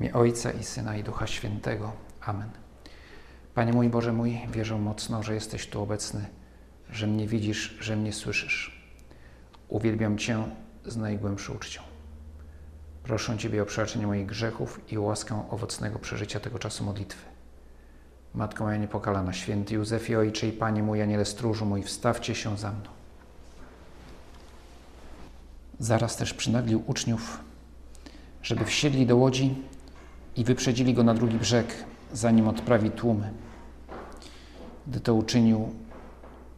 imię Ojca i Syna i Ducha Świętego. Amen. Panie mój Boże mój, wierzę mocno, że jesteś tu obecny, że mnie widzisz, że mnie słyszysz. Uwielbiam Cię z najgłębszą uczcią. Proszę Ciebie o przebaczenie moich grzechów i łaskę owocnego przeżycia tego czasu modlitwy. Matko moja niepokalana, święty Józefie, Ojcze i Panie mój, Aniele stróżu mój, wstawcie się za mną. Zaraz też przynaglił uczniów, żeby wsiedli do łodzi i wyprzedzili go na drugi brzeg, zanim odprawi tłumy. Gdy to uczynił,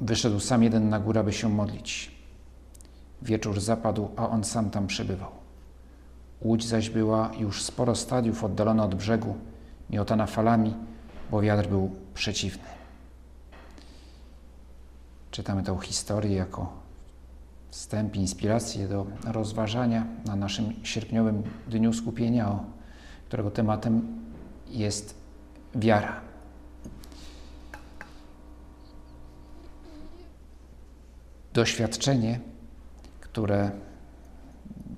wyszedł sam jeden na górę, by się modlić. Wieczór zapadł, a on sam tam przebywał. Łódź zaś była już sporo stadiów oddalona od brzegu, miotana falami, bo wiatr był przeciwny. Czytamy tę historię jako wstęp, inspirację do rozważania na naszym sierpniowym Dniu Skupienia, którego tematem jest wiara. Doświadczenie, które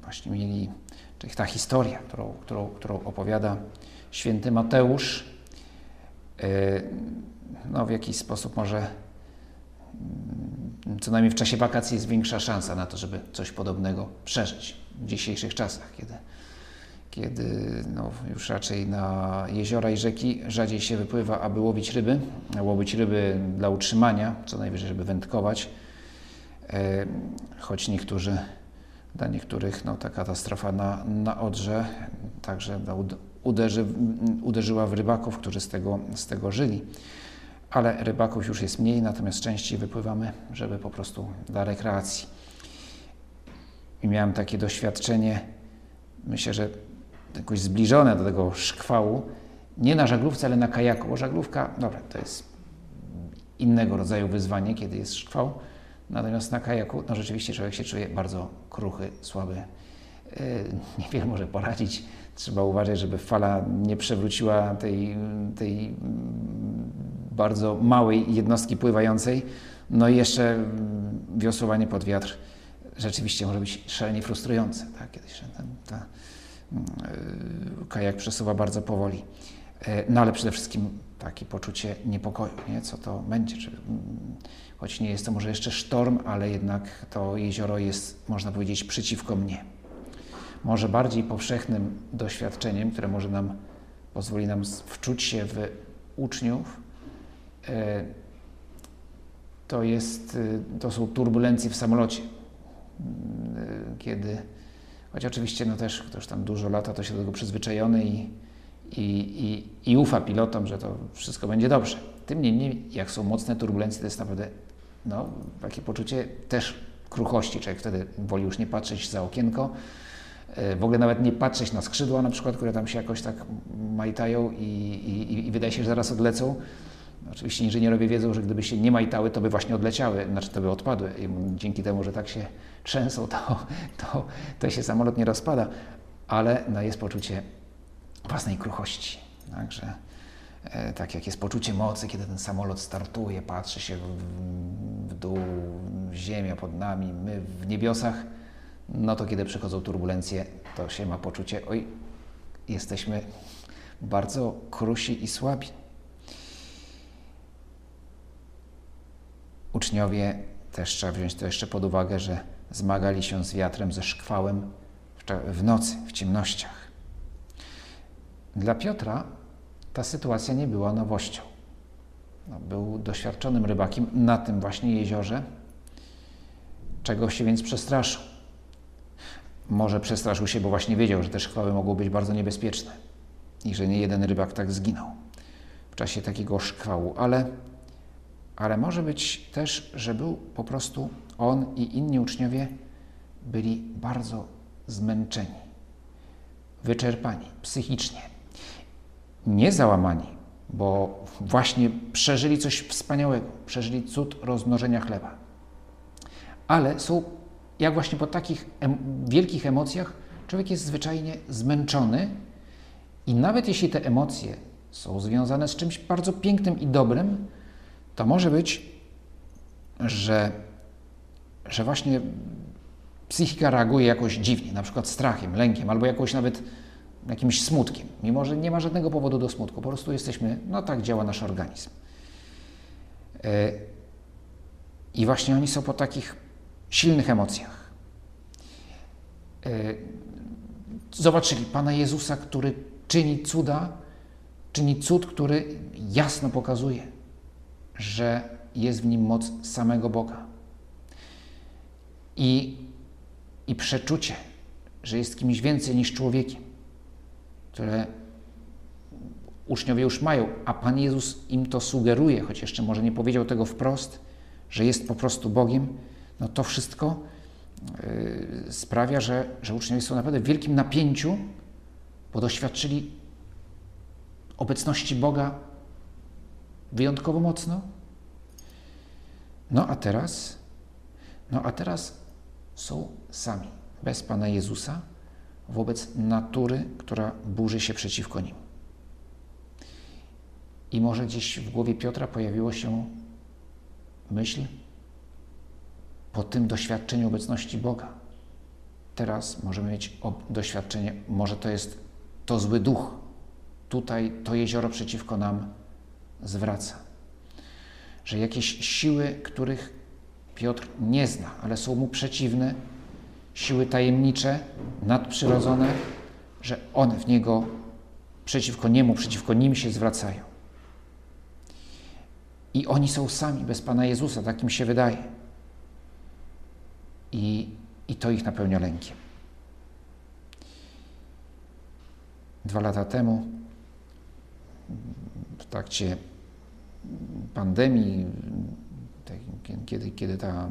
właśnie mieli, czyli ta historia, którą, którą, którą opowiada święty Mateusz, e, no w jakiś sposób może mm, co najmniej w czasie wakacji jest większa szansa na to, żeby coś podobnego przeżyć w dzisiejszych czasach, kiedy kiedy no, już raczej na jeziora i rzeki rzadziej się wypływa, aby łowić ryby, łowić ryby dla utrzymania, co najwyżej, żeby wędkować, e, choć niektórzy, dla niektórych no, ta katastrofa na, na Odrze także no, uderzy, uderzyła w rybaków, którzy z tego, z tego żyli. Ale rybaków już jest mniej, natomiast częściej wypływamy, żeby po prostu dla rekreacji. I miałem takie doświadczenie, myślę, że jakoś zbliżone do tego szkwału, nie na żaglówce, ale na kajaku, bo żaglówka, dobra, to jest innego rodzaju wyzwanie, kiedy jest szkwał, natomiast na kajaku, no rzeczywiście człowiek się czuje bardzo kruchy, słaby, yy, niewiele może poradzić, trzeba uważać, żeby fala nie przewróciła tej, tej bardzo małej jednostki pływającej, no i jeszcze wiosłowanie pod wiatr rzeczywiście może być szalenie frustrujące, tak, kiedyś ta, E, kajak przesuwa bardzo powoli. E, no ale przede wszystkim takie poczucie niepokoju, nie? co to będzie. Czy, mm, choć nie jest to może jeszcze sztorm, ale jednak to jezioro jest, można powiedzieć, przeciwko mnie. Może bardziej powszechnym doświadczeniem, które może nam pozwoli nam wczuć się w uczniów, e, to, jest, to są turbulencje w samolocie. Kiedy Choć oczywiście no też ktoś tam dużo lata, to się do tego przyzwyczajony i, i, i, i ufa pilotom, że to wszystko będzie dobrze. Tym niemniej, jak są mocne turbulencje, to jest naprawdę no, takie poczucie też kruchości. Człowiek wtedy woli już nie patrzeć za okienko, e, w ogóle nawet nie patrzeć na skrzydła na przykład, które tam się jakoś tak majtają i, i, i wydaje się, że zaraz odlecą. Oczywiście inżynierowie wiedzą, że gdyby się nie majtały, to by właśnie odleciały, znaczy to by odpadły. I dzięki temu, że tak się trzęsą, to, to, to się samolot nie rozpada, ale no, jest poczucie własnej kruchości. Także e, tak jak jest poczucie mocy, kiedy ten samolot startuje, patrzy się w, w dół, ziemia pod nami, my w niebiosach, no to kiedy przychodzą turbulencje, to się ma poczucie, oj, jesteśmy bardzo krusi i słabi. Uczniowie też trzeba wziąć to jeszcze pod uwagę, że zmagali się z wiatrem, ze szkwałem w nocy, w ciemnościach. Dla Piotra ta sytuacja nie była nowością. No, był doświadczonym rybakiem na tym właśnie jeziorze, czego się więc przestraszył. Może przestraszył się, bo właśnie wiedział, że te szkwały mogą być bardzo niebezpieczne i że nie jeden rybak tak zginął w czasie takiego szkwału, ale ale może być też, że był po prostu on i inni uczniowie byli bardzo zmęczeni, wyczerpani psychicznie, nie załamani, bo właśnie przeżyli coś wspaniałego, przeżyli cud rozmnożenia chleba. Ale są, jak właśnie po takich em wielkich emocjach, człowiek jest zwyczajnie zmęczony i nawet jeśli te emocje są związane z czymś bardzo pięknym i dobrym, to może być, że, że właśnie psychika reaguje jakoś dziwnie, na przykład strachem, lękiem, albo jakąś nawet jakimś smutkiem, mimo że nie ma żadnego powodu do smutku. Po prostu jesteśmy, no tak działa nasz organizm. E, I właśnie oni są po takich silnych emocjach. E, zobaczyli Pana Jezusa, który czyni cuda, czyni cud, który jasno pokazuje, że jest w nim moc samego Boga. I, i przeczucie, że jest kimś więcej niż człowiekiem, które uczniowie już mają, a Pan Jezus im to sugeruje, choć jeszcze może nie powiedział tego wprost, że jest po prostu Bogiem, no to wszystko yy, sprawia, że, że uczniowie są naprawdę w wielkim napięciu, bo doświadczyli obecności Boga wyjątkowo mocno. No a teraz, no a teraz są sami, bez Pana Jezusa, wobec natury, która burzy się przeciwko nim. I może gdzieś w głowie Piotra pojawiło się myśl po tym doświadczeniu obecności Boga. Teraz możemy mieć doświadczenie, może to jest to zły duch. Tutaj to jezioro przeciwko nam zwraca. Że jakieś siły, których Piotr nie zna, ale są mu przeciwne, siły tajemnicze, nadprzyrodzone, że one w niego przeciwko niemu, przeciwko nim się zwracają. I oni są sami bez Pana Jezusa, tak im się wydaje. I, i to ich napełnia lękiem. Dwa lata temu, w trakcie pandemii, kiedy, kiedy ta,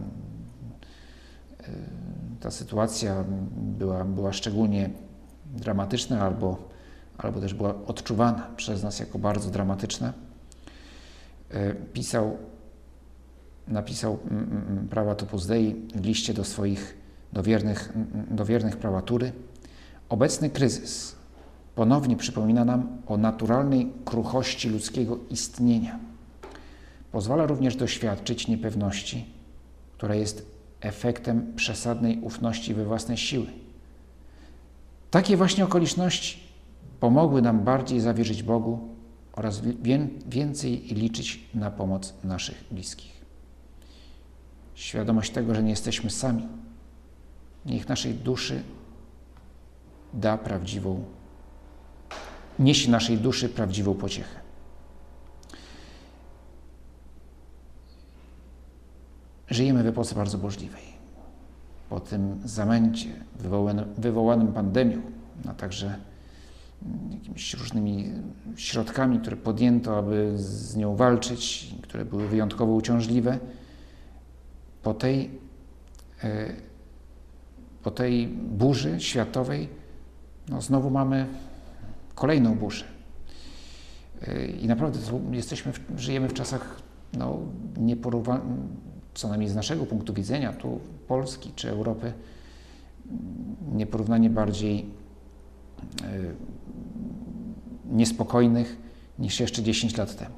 ta sytuacja była, była szczególnie dramatyczna albo, albo też była odczuwana przez nas jako bardzo dramatyczna, E, pisał, napisał prawa Topus Dei w liście do swoich, do wiernych, do wiernych prawatury. Obecny kryzys ponownie przypomina nam o naturalnej kruchości ludzkiego istnienia. Pozwala również doświadczyć niepewności, która jest efektem przesadnej ufności we własne siły. Takie właśnie okoliczności pomogły nam bardziej zawierzyć Bogu oraz więcej liczyć na pomoc naszych bliskich. Świadomość tego, że nie jesteśmy sami, niech naszej duszy da prawdziwą, niesie naszej duszy prawdziwą pociechę. Żyjemy w epoce bardzo burzliwej. Po tym zamęcie wywołanym, pandemią, a także jakimiś różnymi środkami, które podjęto, aby z nią walczyć, które były wyjątkowo uciążliwe. Po tej, e, po tej burzy światowej no znowu mamy kolejną burzę. E, I naprawdę jesteśmy, żyjemy w czasach no, nieporównanych, co najmniej z naszego punktu widzenia, tu Polski czy Europy, nieporównanie bardziej e, niespokojnych niż jeszcze 10 lat temu.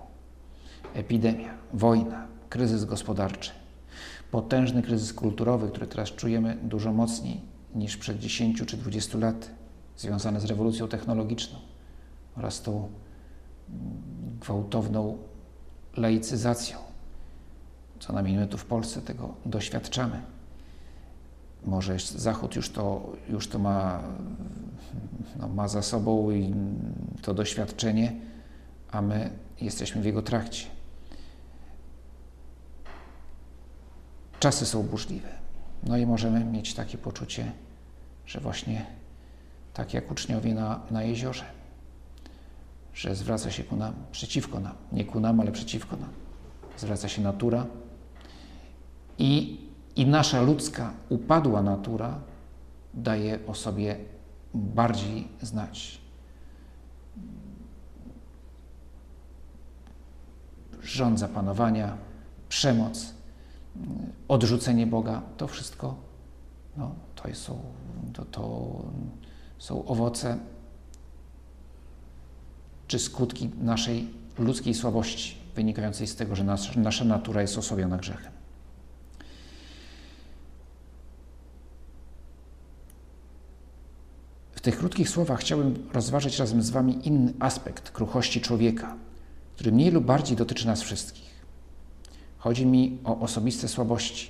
Epidemia, wojna, kryzys gospodarczy, potężny kryzys kulturowy, który teraz czujemy dużo mocniej niż przed 10 czy 20 lat, związany z rewolucją technologiczną oraz tą gwałtowną laicyzacją. Co najmniej my tu w Polsce tego doświadczamy. Może Zachód już to, już to ma no, ma za sobą i to doświadczenie, a my jesteśmy w jego trakcie. Czasy są burzliwe. No i możemy mieć takie poczucie, że właśnie tak jak uczniowie na, na jeziorze, że zwraca się ku nam, przeciwko nam, nie ku nam, ale przeciwko nam. Zwraca się natura i, i nasza ludzka, upadła natura daje o sobie bardziej znać. Rząd zapanowania, przemoc, odrzucenie Boga, to wszystko no, to, są, to, to są owoce czy skutki naszej ludzkiej słabości, wynikającej z tego, że nasza, natura jest osłabiona grzechem. Tych krótkich słowach chciałbym rozważyć razem z Wami inny aspekt kruchości człowieka, który mniej lub bardziej dotyczy nas wszystkich. Chodzi mi o osobiste słabości,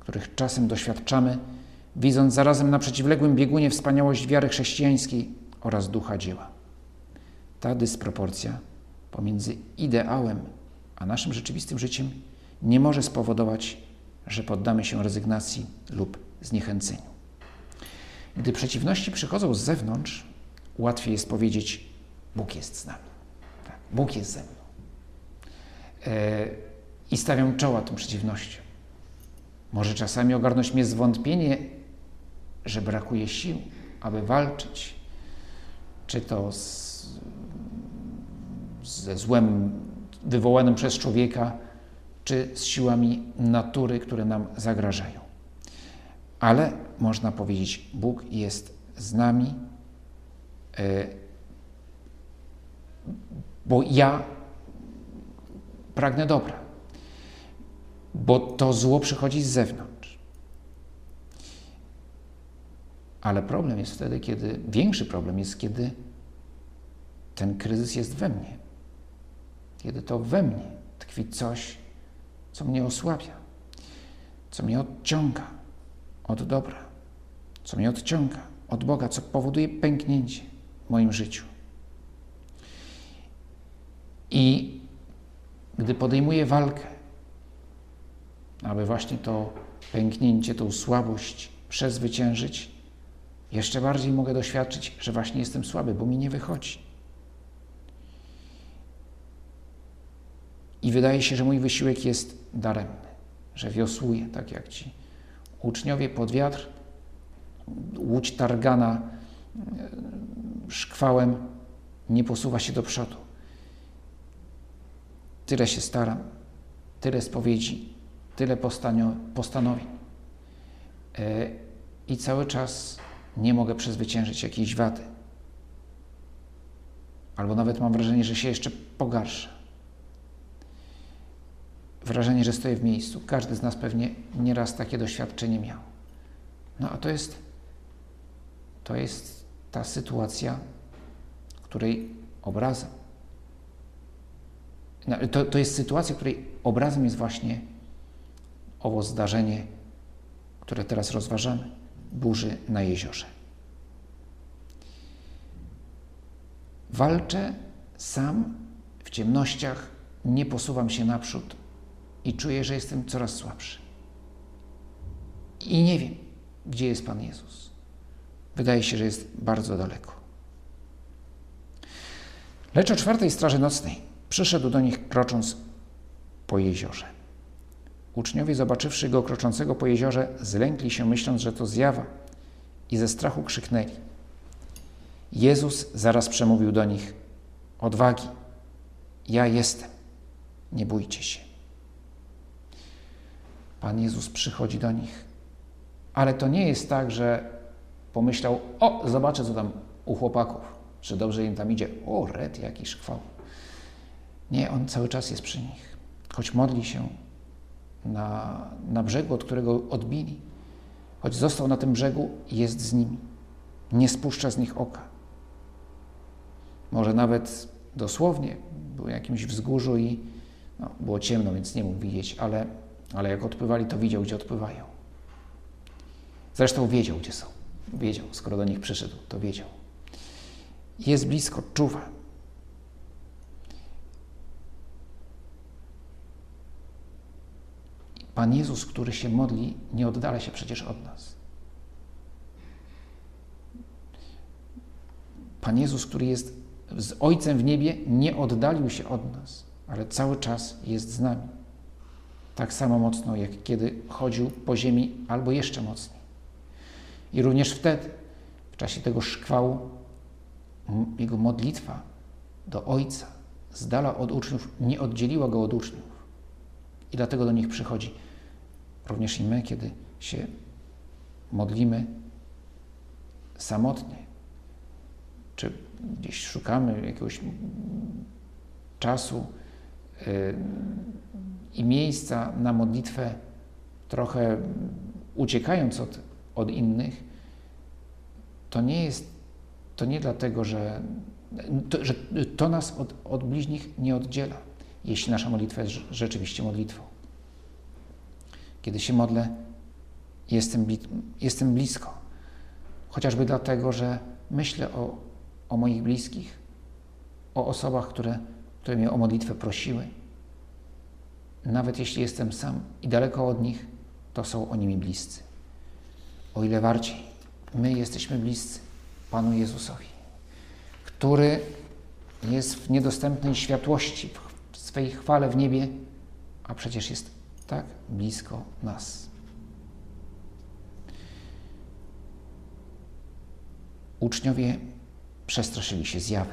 których czasem doświadczamy, widząc zarazem na przeciwległym biegunie wspaniałość wiary chrześcijańskiej oraz ducha dzieła. Ta dysproporcja pomiędzy ideałem a naszym rzeczywistym życiem nie może spowodować, że poddamy się rezygnacji lub zniechęceniu. Gdy przeciwności przychodzą z zewnątrz, łatwiej jest powiedzieć: Bóg jest z nami. Tak, Bóg jest ze mną. E, I stawiam czoła tym przeciwnościom. Może czasami ogarnąć mnie zwątpienie, że brakuje sił, aby walczyć, czy to z, ze złem wywołanym przez człowieka, czy z siłami natury, które nam zagrażają. Ale można powiedzieć, Bóg jest z nami, e, bo ja pragnę dobra, bo to zło przychodzi z zewnątrz. Ale problem jest wtedy, kiedy, większy problem jest, kiedy ten kryzys jest we mnie. Kiedy to we mnie tkwi coś, co mnie osłabia, co mnie odciąga od dobra, co mnie odciąga od Boga, co powoduje pęknięcie w moim życiu. I gdy podejmuję walkę, aby właśnie to pęknięcie, tą słabość przezwyciężyć, jeszcze bardziej mogę doświadczyć, że właśnie jestem słaby, bo mi nie wychodzi. I wydaje się, że mój wysiłek jest daremny, że wiosłuję, tak jak ci uczniowie pod wiatr, łódź targana e, szkwałem nie posuwa się do przodu. Tyle się staram, tyle spowiedzi, tyle postanowień. E, I cały czas nie mogę przezwyciężyć jakiejś wady. Albo nawet mam wrażenie, że się jeszcze pogarsza wrażenie, że stoję w miejscu. Każdy z nas pewnie nieraz takie doświadczenie miał. No a to jest, to jest ta sytuacja, której obrazem, no, to, to jest sytuacja, której obrazem jest właśnie owo zdarzenie, które teraz rozważamy, burzy na jeziorze. Walczę sam w ciemnościach, nie posuwam się naprzód, i czuję, że jestem coraz słabszy. I nie wiem, gdzie jest Pan Jezus. Wydaje się, że jest bardzo daleko. Lecz o czwartej straży nocnej przyszedł do nich krocząc po jeziorze. Uczniowie, zobaczywszy go kroczącego po jeziorze, zlękli się, myśląc, że to zjawa, i ze strachu krzyknęli. Jezus zaraz przemówił do nich: Odwagi, ja jestem, nie bójcie się. Pan Jezus przychodzi do nich. Ale to nie jest tak, że pomyślał, o, zobaczę, co tam u chłopaków, że dobrze im tam idzie. O, red, jakiś chwał. Nie, On cały czas jest przy nich. Choć modli się na, na brzegu, od którego odbili, choć został na tym brzegu, jest z nimi. Nie spuszcza z nich oka. Może nawet dosłownie był jakimś wzgórzu i no, było ciemno, więc nie mógł widzieć, ale ale jak odpływali, to widział, gdzie odpływają. Zresztą wiedział, gdzie są. Wiedział, skoro do nich przyszedł, to wiedział. Jest blisko, czuwa. Pan Jezus, który się modli, nie oddala się przecież od nas. Pan Jezus, który jest z Ojcem w niebie, nie oddalił się od nas, ale cały czas jest z nami tak samo mocno, jak kiedy chodził po ziemi, albo jeszcze mocniej. I również wtedy, w czasie tego szkwału, jego modlitwa do Ojca z dala od uczniów nie oddzieliła go od uczniów. I dlatego do nich przychodzi. Również i my, kiedy się modlimy samotnie, czy gdzieś szukamy jakiegoś czasu, y, i miejsca na modlitwę, trochę uciekając od, od innych, to nie jest to nie dlatego, że to, że to nas od, od bliźnich nie oddziela, jeśli nasza modlitwa jest rzeczywiście modlitwą. Kiedy się modlę, jestem, jestem blisko. Chociażby dlatego, że myślę o, o moich bliskich, o osobach, które, które mnie o modlitwę prosiły. Nawet jeśli jestem sam i daleko od nich, to są oni mi bliscy. O ile bardziej my jesteśmy bliscy Panu Jezusowi, który jest w niedostępnej światłości, w swej chwale w niebie, a przecież jest tak blisko nas. Uczniowie przestraszyli się zjawy.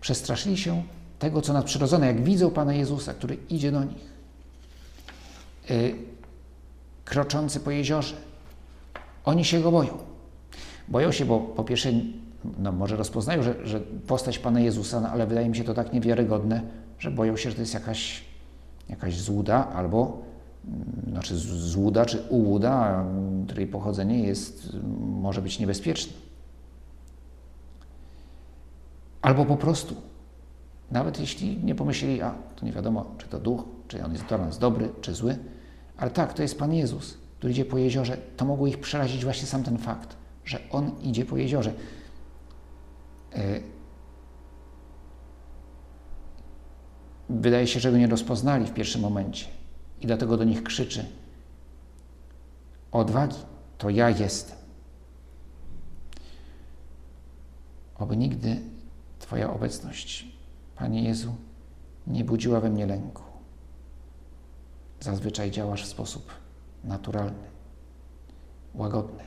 Przestraszyli się tego, co nadprzyrodzone, jak widzą Pana Jezusa, który idzie do nich. Yy, kroczący po jeziorze. Oni się go boją. Boją się, bo po pierwsze, no może rozpoznają, że, że postać Pana Jezusa, no ale wydaje mi się to tak niewiarygodne, że boją się, że to jest jakaś, jakaś złuda albo mm, znaczy złuda czy ułuda, której pochodzenie jest, może być niebezpieczne. Albo po prostu, nawet jeśli nie pomyśleli, a to nie wiadomo, czy to duch, czy on jest dla nas dobry, czy zły, ale tak, to jest Pan Jezus, który idzie po jeziorze, to mogło ich przerazić właśnie sam ten fakt, że On idzie po jeziorze. E, wydaje się, że go nie rozpoznali w pierwszym momencie i dlatego do nich krzyczy: Odwagi, to ja jestem. Oby nigdy Twoja obecność, Panie Jezu, nie budziła we mnie lęku. Zazwyczaj działasz w sposób naturalny, łagodny,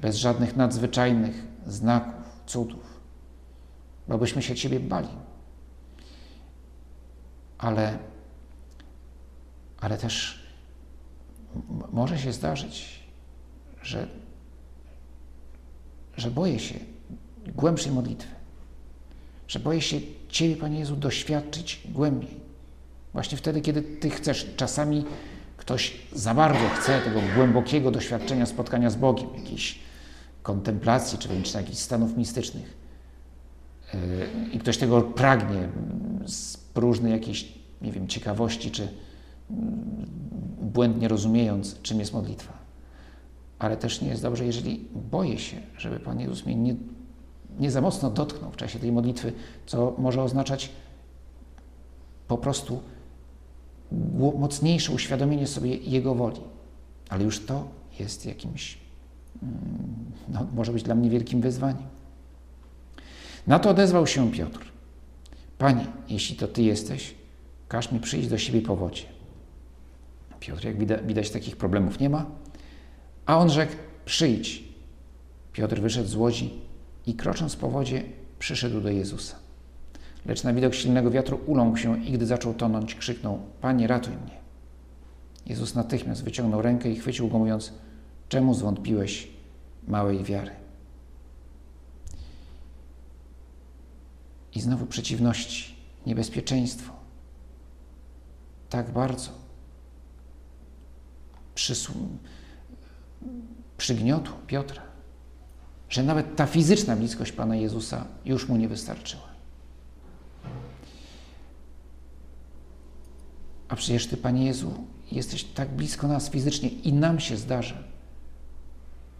bez żadnych nadzwyczajnych znaków, cudów, bo byśmy się Ciebie bali. Ale, ale też może się zdarzyć, że, że boję się głębszej modlitwy że boję się Ciebie, Panie Jezu, doświadczyć głębiej. Właśnie wtedy, kiedy Ty chcesz. Czasami ktoś za bardzo chce tego głębokiego doświadczenia spotkania z Bogiem, jakiejś kontemplacji, czy wręcz jakichś stanów mistycznych. Yy, I ktoś tego pragnie z próżnej jakiejś, nie wiem, ciekawości, czy mm, błędnie rozumiejąc, czym jest modlitwa. Ale też nie jest dobrze, jeżeli boję się, żeby Pan Jezus mnie nie nie za mocno dotknął w czasie tej modlitwy, co może oznaczać po prostu mocniejsze uświadomienie sobie Jego woli. Ale już to jest jakimś, mm, no, może być dla mnie wielkim wyzwaniem. Na to odezwał się Piotr. Panie, jeśli to Ty jesteś, każ mi przyjść do siebie po wodzie. Piotr, jak widać, widać takich problemów nie ma. A on rzekł, przyjdź. Piotr wyszedł z łodzi i krocząc po wodzie przyszedł do Jezusa. Lecz na widok silnego wiatru uląkł się i gdy zaczął tonąć, krzyknął: Panie, ratuj mnie. Jezus natychmiast wyciągnął rękę i chwycił go, mówiąc: Czemu zwątpiłeś małej wiary? I znowu przeciwności, niebezpieczeństwo. Tak bardzo przysł... przygniotło Piotra że nawet ta fizyczna bliskość Pana Jezusa już mu nie wystarczyła. A przecież Ty, Panie Jezu, jesteś tak blisko nas fizycznie i nam się zdarza,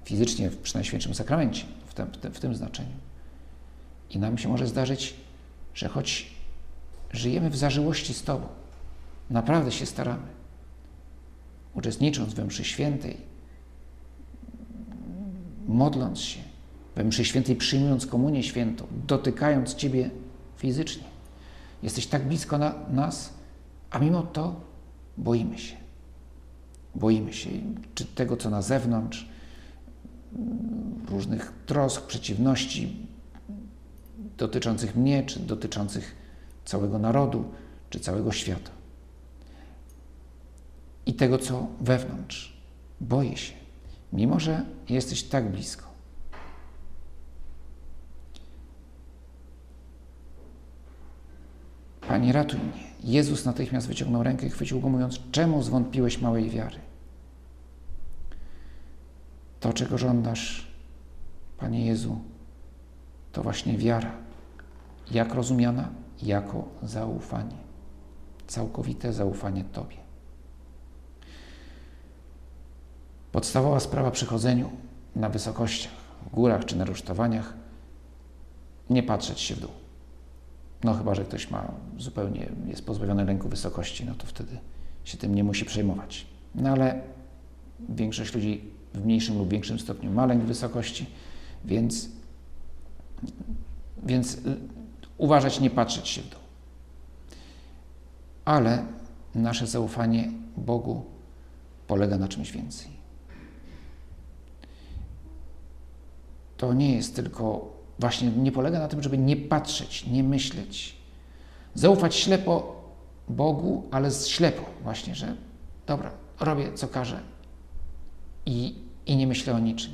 fizycznie przy Najświętszym Sakramencie, w tym, w tym, w tym znaczeniu, i nam się może zdarzyć, że choć żyjemy w zażyłości z Tobą, naprawdę się staramy, uczestnicząc we mszy świętej, modląc się, we mszy świętej przyjmując komunię świętą, dotykając Ciebie fizycznie. Jesteś tak blisko na, nas, a mimo to boimy się. Boimy się czy tego, co na zewnątrz, różnych trosk, przeciwności dotyczących mnie, czy dotyczących całego narodu, czy całego świata. I tego, co wewnątrz. Boję się, mimo że jesteś tak blisko. Panie, ratuj mnie. Jezus natychmiast wyciągnął rękę i chwycił go, mówiąc: Czemu zwątpiłeś małej wiary? To, czego żądasz, Panie Jezu, to właśnie wiara. Jak rozumiana? Jako zaufanie. Całkowite zaufanie Tobie. Podstawowa sprawa przy chodzeniu na wysokościach, w górach czy na rusztowaniach nie patrzeć się w dół. No chyba, że ktoś ma zupełnie, jest pozbawiony lęku wysokości, no to wtedy się tym nie musi przejmować. No ale większość ludzi w mniejszym lub większym stopniu ma lęk wysokości, więc, więc uważać, nie patrzeć się w dół. Ale nasze zaufanie Bogu polega na czymś więcej. To nie jest tylko, właśnie nie polega na tym, żeby nie patrzeć, nie myśleć. Zaufać ślepo Bogu, ale ślepo właśnie, że dobra, robię co każe i, i nie myślę o niczym.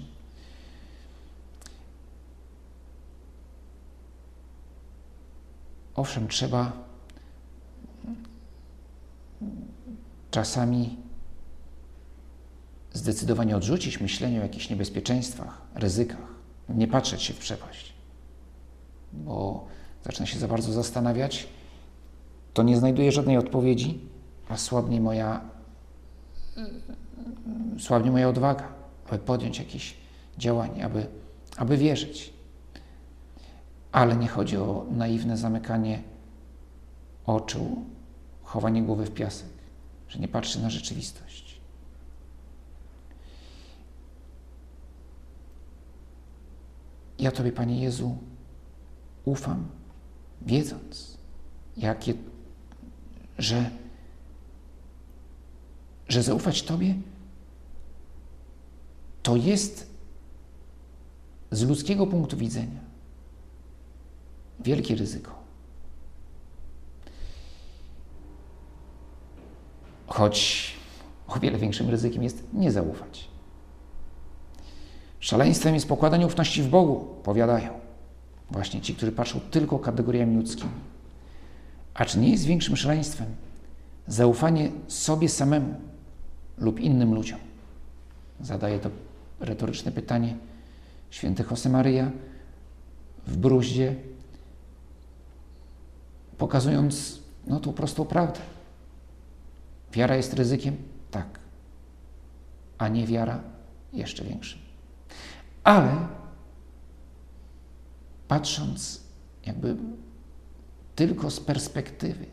Owszem, trzeba czasami zdecydowanie odrzucić myślenie o jakichś niebezpieczeństwach, ryzykach, nie patrzeć się w przepaść, bo zacznę się za bardzo zastanawiać, to nie znajduję żadnej odpowiedzi, a słabnie moja, słabnie moja odwaga, aby podjąć jakieś działanie, aby, aby wierzyć. Ale nie chodzi o naiwne zamykanie oczu, chowanie głowy w piasek, że nie patrzy na rzeczywistość. Ja Tobie, Panie Jezu, ufam, wiedząc, jakie, że, że zaufać Tobie to jest z ludzkiego punktu widzenia wielkie ryzyko. Choć o wiele większym ryzykiem jest nie zaufać. Szaleństwem jest pokładanie ufności w Bogu, powiadają. Właśnie ci, którzy patrzą tylko kategoriami ludzkimi. A czy nie jest większym szaleństwem zaufanie sobie samemu lub innym ludziom? Zadaje to retoryczne pytanie święty Josemaria w bruździe, pokazując no, tą prostą prawdę. Wiara jest ryzykiem? Tak. A nie wiara jeszcze większym. Ale patrząc jakby tylko z perspektywy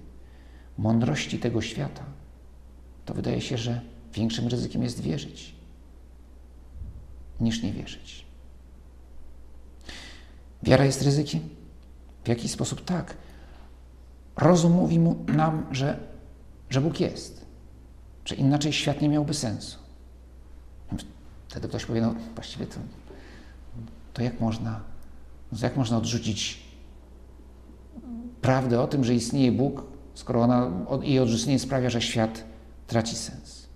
mądrości tego świata, to wydaje się, że większym ryzykiem jest wierzyć niż nie wierzyć. Wiara jest ryzykiem? W jakiś sposób tak. Rozum mówi mu, nam, że, że Bóg jest, że inaczej świat nie miałby sensu. Wtedy ktoś powie, no właściwie to, to jak można, jak można odrzucić prawdę o tym, że istnieje Bóg, skoro ona, jej odrzucenie sprawia, że świat traci sens.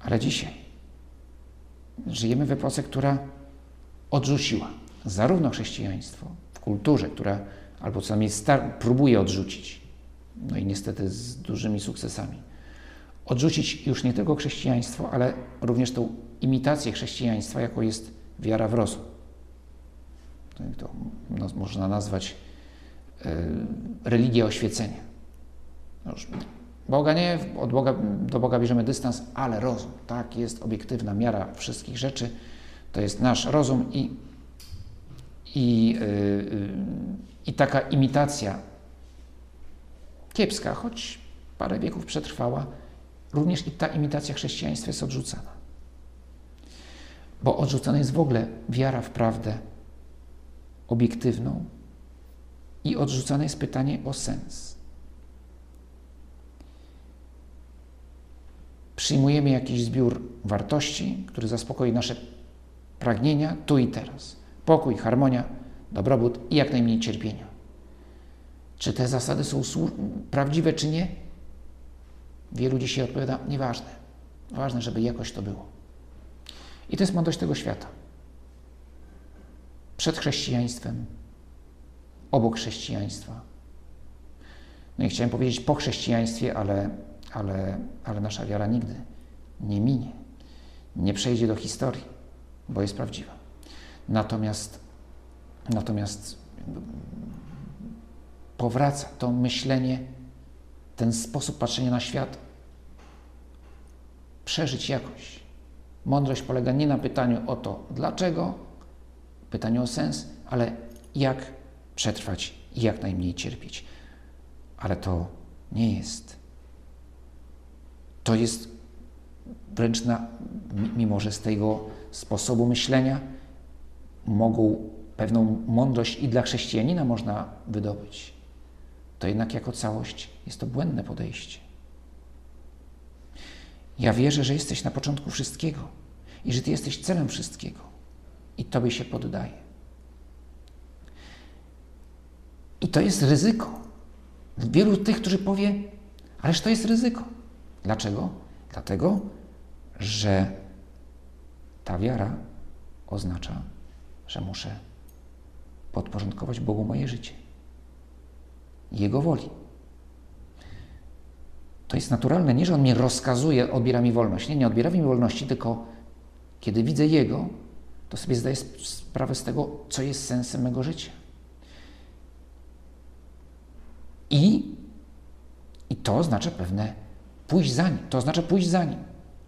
Ale dzisiaj żyjemy w epoce, która odrzuciła zarówno chrześcijaństwo w kulturze, która albo co najmniej star- próbuje odrzucić, no i niestety z dużymi sukcesami, odrzucić już nie tylko chrześcijaństwo, ale również tą imitację chrześcijaństwa, jaką jest wiara w rozum. To, to no, można nazwać y, religię oświecenia. No Boga nie, od Boga, do Boga bierzemy dystans, ale rozum, tak, jest obiektywna miara wszystkich rzeczy, to jest nasz rozum i, i, yy, i taka imitacja kiepska, choć parę wieków przetrwała, również i ta imitacja chrześcijaństwa jest odrzucana. Bo odrzucana jest w ogóle wiara w prawdę obiektywną i odrzucane jest pytanie o sens. Przyjmujemy jakiś zbiór wartości, który zaspokoi nasze pragnienia tu i teraz. Pokój, harmonia, dobrobót i jak najmniej cierpienia. Czy te zasady są prawdziwe, czy nie? Wielu dzisiaj odpowiada, nieważne. Ważne, żeby jakoś to było. I to jest mądrość tego świata. Przed chrześcijaństwem, obok chrześcijaństwa. No i chciałem powiedzieć po chrześcijaństwie, ale, ale, ale nasza wiara nigdy nie minie, nie przejdzie do historii, bo jest prawdziwa. Natomiast Natomiast powraca to myślenie, ten sposób patrzenia na świat, przeżyć jakoś. Mądrość polega nie na pytaniu o to, dlaczego, pytaniu o sens, ale jak przetrwać i jak najmniej cierpieć. Ale to nie jest. To jest wręcz na, mimo że z tego sposobu myślenia mogą pewną mądrość i dla chrześcijanina można wydobyć, to jednak jako całość jest to błędne podejście. Ja wierzę, że jesteś na początku wszystkiego i że Ty jesteś celem wszystkiego i Tobie się poddaję. I to jest ryzyko. Wielu tych, którzy powie, ależ to jest ryzyko. Dlaczego? Dlatego, że ta wiara oznacza, że muszę podporządkować Bogu moje życie. Jego woli. To jest naturalne, nie, że On mnie rozkazuje, odbiera mi wolność. Nie, nie odbiera mi wolności, tylko kiedy widzę Jego, to sobie zdaję sprawę z tego, co jest sensem mego życia. I, i to oznacza pewne pójść za Nim. To oznacza pójść za Nim.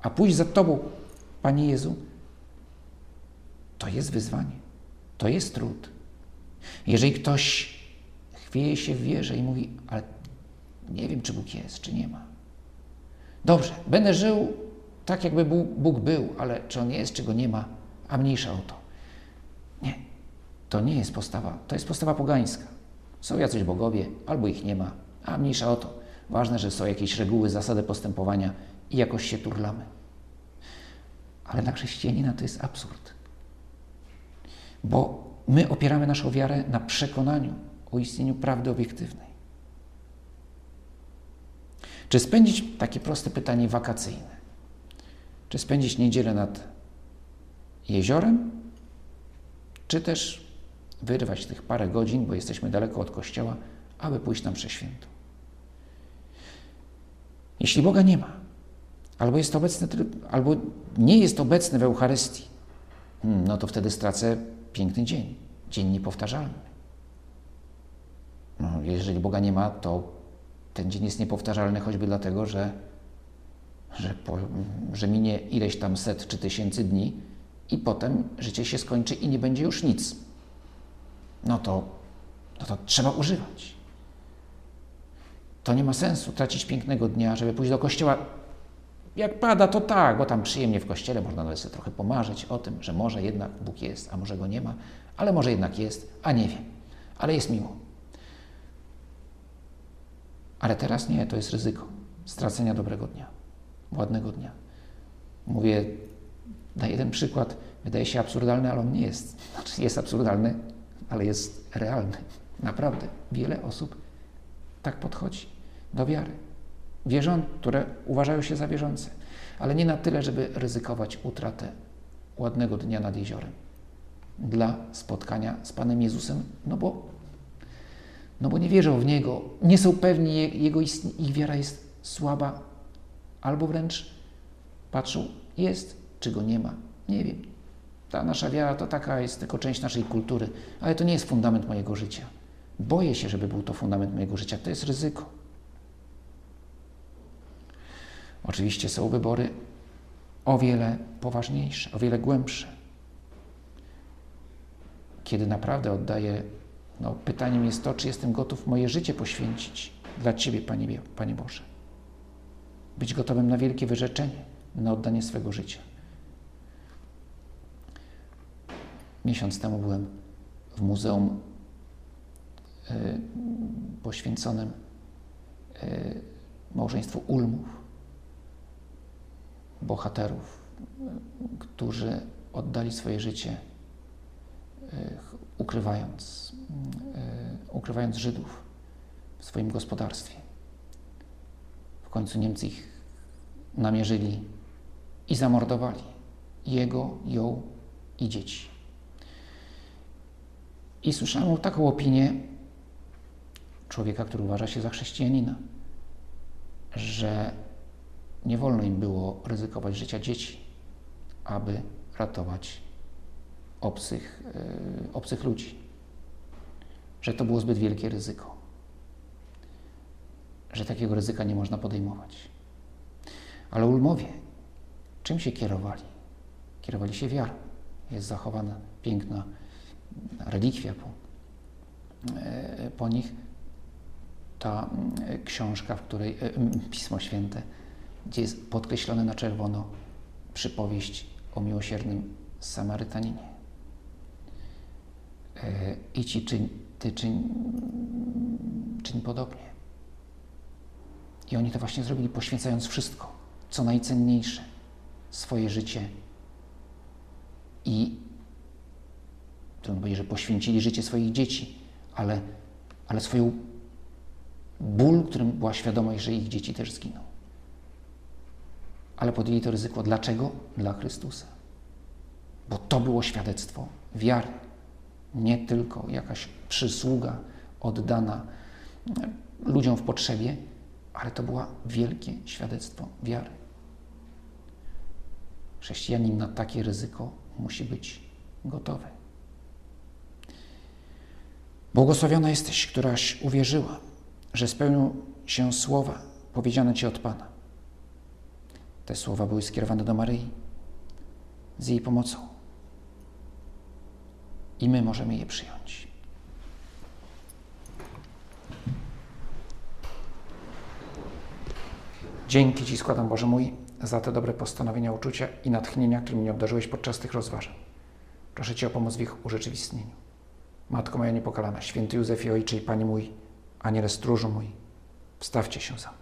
A pójść za Tobą, Panie Jezu, to jest wyzwanie. To jest trud. Jeżeli ktoś chwieje się w wierze i mówi, ale nie wiem, czy Bóg jest, czy nie ma. Dobrze, będę żył tak, jakby Bóg był, ale czy On jest, czy Go nie ma, a mniejsza o to. Nie, to nie jest postawa, to jest postawa pogańska. Są jacyś bogowie, albo ich nie ma, a mniejsza o to. Ważne, że są jakieś reguły, zasady postępowania i jakoś się turlamy. Ale dla chrześcijanina to jest absurd. Bo my opieramy naszą wiarę na przekonaniu o istnieniu prawdy obiektywnej. Czy spędzić, takie proste pytanie wakacyjne, czy spędzić niedzielę nad jeziorem, czy też wyrwać tych parę godzin, bo jesteśmy daleko od kościoła, aby pójść tam przeświętu. Jeśli Boga nie ma, albo jest obecny, albo nie jest obecny w Eucharystii, hmm, no to wtedy stracę piękny dzień, dzień niepowtarzalny. No, jeżeli Boga nie ma, to ten dzień jest niepowtarzalny choćby dlatego, że, że, po, że minie ileś tam set czy tysięcy dni i potem życie się skończy i nie będzie już nic. No to, no to trzeba używać. To nie ma sensu tracić pięknego dnia, żeby pójść do kościoła. Jak pada, to tak, bo tam przyjemnie w kościele można nawet sobie trochę pomarzyć o tym, że może jednak Bóg jest, a może go nie ma, ale może jednak jest, a nie wiem, ale jest miło. Ale teraz nie, to jest ryzyko stracenia dobrego dnia, ładnego dnia. Mówię, daję jeden przykład, wydaje się absurdalny, ale on nie jest. Znaczy jest absurdalny, ale jest realny. Naprawdę, wiele osób tak podchodzi do wiary. Wierzą, które uważają się za wierzące, ale nie na tyle, żeby ryzykować utratę ładnego dnia nad jeziorem dla spotkania z Panem Jezusem, no bo no bo nie wierzą w Niego, nie są pewni Jego ich wiara jest słaba, albo wręcz patrzą, jest, czy Go nie ma. Nie wiem. Ta nasza wiara to taka jest tylko część naszej kultury, ale to nie jest fundament mojego życia. Boję się, żeby był to fundament mojego życia. To jest ryzyko. Oczywiście są wybory o wiele poważniejsze, o wiele głębsze. Kiedy naprawdę oddaję no, pytaniem jest to, czy jestem gotów moje życie poświęcić dla Ciebie, Panie, Panie Boże. Być gotowym na wielkie wyrzeczenie, na oddanie swego życia. Miesiąc temu byłem w muzeum y, poświęconym y, małżeństwu Ulmów, bohaterów, y, którzy oddali swoje życie ukrywając, e, ukrywając Żydów w swoim gospodarstwie. W końcu Niemcy ich namierzyli i zamordowali jego, ją i dzieci. I słyszałem taką opinię człowieka, który uważa się za chrześcijanina, że nie wolno im było ryzykować życia dzieci, aby ratować obcych, e, obcych ludzi. że to było zbyt wielkie ryzyko, że takiego ryzyka nie można podejmować. Ale ulmowie czym się kierowali? Kierowali się wiarą. Jest zachowana piękna relikwia po, e, po nich. Ta e, książka, w której e, Pismo Święte, gdzie jest podkreślone na czerwono przypowieść o miłosiernym Samarytaninie. I ci czyń, ty czyń, czyń podobnie. I oni to właśnie zrobili, poświęcając wszystko, co najcenniejsze, swoje życie. I trudno powiedzieć, że poświęcili życie swoich dzieci, ale, ale swoją ból, którym była świadomość, że ich dzieci też zginą. Ale podjęli to ryzyko. Dlaczego? Dla Chrystusa. Bo to było świadectwo wiary, nie tylko jakaś przysługa oddana ludziom w potrzebie, ale to było wielkie świadectwo wiary. Chrześcijanin na takie ryzyko musi być gotowy. Błogosławiona jesteś, któraś uwierzyła, że spełnią się słowa powiedziane Ci od Pana. Te słowa były skierowane do Maryi z jej pomocą. I my możemy je przyjąć. Dzięki Ci składam, Boże mój, za te dobre postanowienia, uczucia i natchnienia, którymi mnie obdarzyłeś podczas tych rozważań. Proszę Cię o pomoc w ich urzeczywistnieniu. Matko moja niepokalana, święty Józefie Ojcze i Panie mój, Aniele stróżu mój, wstawcie się za mną.